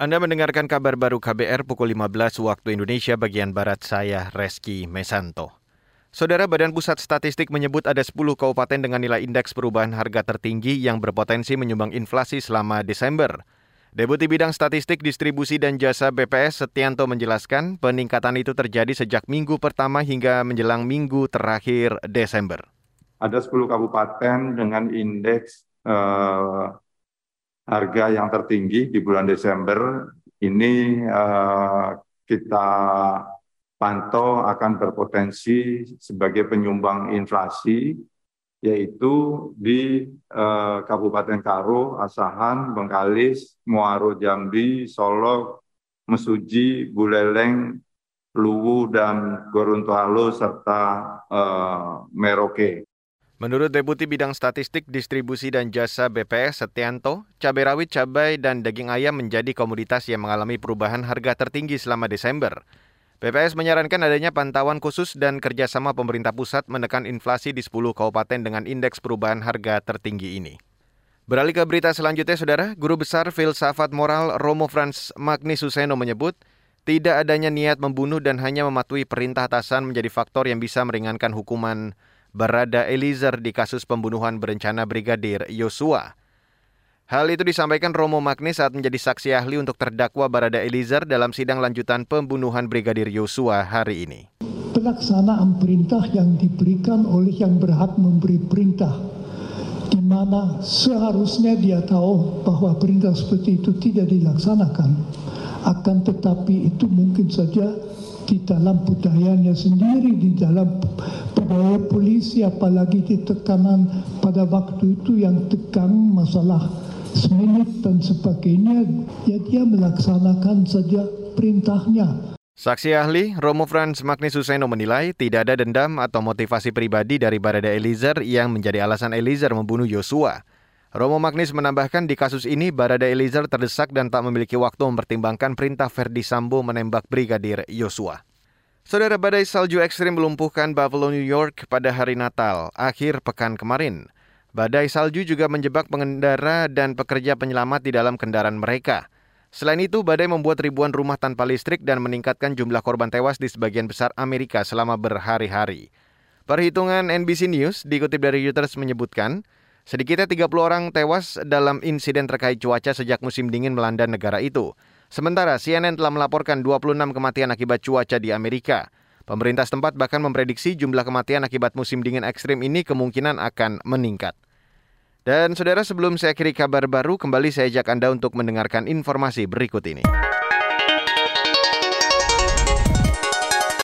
Anda mendengarkan kabar baru KBR pukul 15 waktu Indonesia bagian Barat saya, Reski Mesanto. Saudara Badan Pusat Statistik menyebut ada 10 kabupaten dengan nilai indeks perubahan harga tertinggi yang berpotensi menyumbang inflasi selama Desember. Deputi Bidang Statistik Distribusi dan Jasa BPS Setianto menjelaskan peningkatan itu terjadi sejak minggu pertama hingga menjelang minggu terakhir Desember. Ada 10 kabupaten dengan indeks eh, harga yang tertinggi di bulan Desember ini uh, kita pantau akan berpotensi sebagai penyumbang inflasi yaitu di uh, Kabupaten Karo, Asahan, Bengkalis, Muaro Jambi, Solok, Mesuji, Buleleng, Luwu, dan Gorontalo serta uh, Merauke. Menurut Deputi Bidang Statistik, Distribusi dan Jasa BPS Setianto, cabai rawit, cabai, dan daging ayam menjadi komoditas yang mengalami perubahan harga tertinggi selama Desember. BPS menyarankan adanya pantauan khusus dan kerjasama pemerintah pusat menekan inflasi di 10 kabupaten dengan indeks perubahan harga tertinggi ini. Beralih ke berita selanjutnya, Saudara, Guru Besar Filsafat Moral Romo Franz Magni Suseno menyebut, tidak adanya niat membunuh dan hanya mematuhi perintah atasan menjadi faktor yang bisa meringankan hukuman Barada Eliezer di kasus pembunuhan berencana Brigadir Yosua. Hal itu disampaikan Romo Magni saat menjadi saksi ahli untuk terdakwa Barada Eliezer dalam sidang lanjutan pembunuhan Brigadir Yosua hari ini. Pelaksanaan perintah yang diberikan oleh yang berhak memberi perintah, di mana seharusnya dia tahu bahwa perintah seperti itu tidak dilaksanakan, akan tetapi itu mungkin saja di dalam budayanya sendiri, di dalam budaya polisi, apalagi di tekanan pada waktu itu yang tegang masalah semenit dan sebagainya, ya dia melaksanakan saja perintahnya. Saksi ahli Romo Franz Magni Suseno menilai tidak ada dendam atau motivasi pribadi dari Barada Eliezer yang menjadi alasan Eliezer membunuh Yosua. Romo Magnis menambahkan di kasus ini Barada Eliezer terdesak dan tak memiliki waktu mempertimbangkan perintah Ferdi Sambo menembak Brigadir Yosua. Saudara badai salju ekstrim melumpuhkan Buffalo, New York pada hari Natal, akhir pekan kemarin. Badai salju juga menjebak pengendara dan pekerja penyelamat di dalam kendaraan mereka. Selain itu, badai membuat ribuan rumah tanpa listrik dan meningkatkan jumlah korban tewas di sebagian besar Amerika selama berhari-hari. Perhitungan NBC News dikutip dari Reuters menyebutkan, sedikitnya 30 orang tewas dalam insiden terkait cuaca sejak musim dingin melanda negara itu. Sementara CNN telah melaporkan 26 kematian akibat cuaca di Amerika. Pemerintah setempat bahkan memprediksi jumlah kematian akibat musim dingin ekstrim ini kemungkinan akan meningkat. Dan saudara sebelum saya akhiri kabar baru, kembali saya ajak Anda untuk mendengarkan informasi berikut ini.